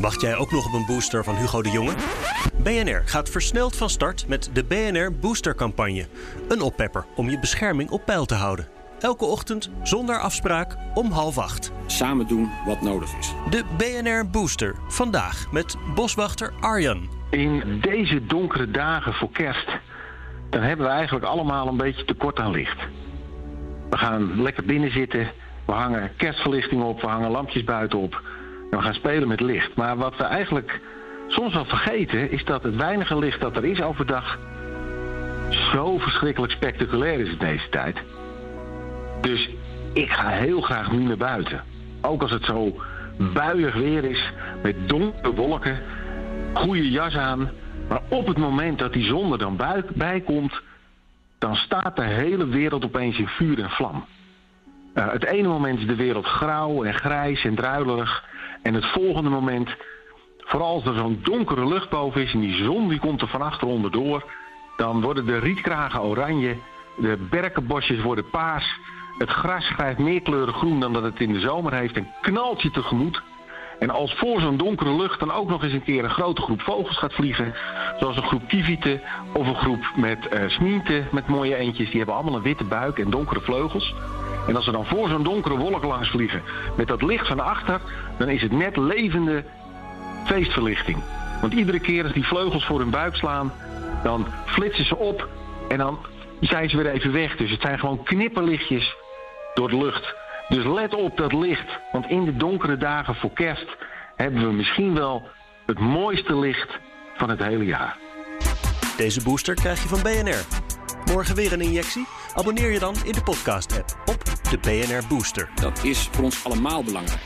Wacht jij ook nog op een booster van Hugo de Jonge? BNR gaat versneld van start met de BNR Booster campagne. Een oppepper om je bescherming op peil te houden. Elke ochtend zonder afspraak om half acht. Samen doen wat nodig is. De BNR Booster. Vandaag met boswachter Arjan. In deze donkere dagen voor kerst, dan hebben we eigenlijk allemaal een beetje tekort aan licht. We gaan lekker binnen zitten, we hangen kerstverlichting op, we hangen lampjes buiten op. En we gaan spelen met licht. Maar wat we eigenlijk soms wel vergeten, is dat het weinige licht dat er is overdag zo verschrikkelijk spectaculair is in deze tijd. Dus ik ga heel graag nu naar buiten. Ook als het zo buiig weer is, met donkere wolken, goede jas aan. Maar op het moment dat die zon er dan bij, komt, dan staat de hele wereld opeens in vuur en vlam. Uh, het ene moment is de wereld grauw en grijs en druilerig. En het volgende moment, vooral als er zo'n donkere lucht boven is en die zon die komt er van achter onderdoor, dan worden de rietkragen oranje, de berkenbosjes worden paars, het gras krijgt meer kleuren groen dan dat het in de zomer heeft en knalt je tegemoet. En als voor zo'n donkere lucht dan ook nog eens een keer een grote groep vogels gaat vliegen, zoals een groep kievieten of een groep met uh, smienten met mooie eentjes, die hebben allemaal een witte buik en donkere vleugels. En als ze dan voor zo'n donkere wolk langs vliegen met dat licht van achter, dan is het net levende feestverlichting. Want iedere keer als die vleugels voor hun buik slaan, dan flitsen ze op en dan zijn ze weer even weg. Dus het zijn gewoon knipperlichtjes door de lucht. Dus let op dat licht, want in de donkere dagen voor kerst hebben we misschien wel het mooiste licht van het hele jaar. Deze booster krijg je van BNR. Morgen weer een injectie? Abonneer je dan in de podcast-app op de BNR Booster. Dat is voor ons allemaal belangrijk.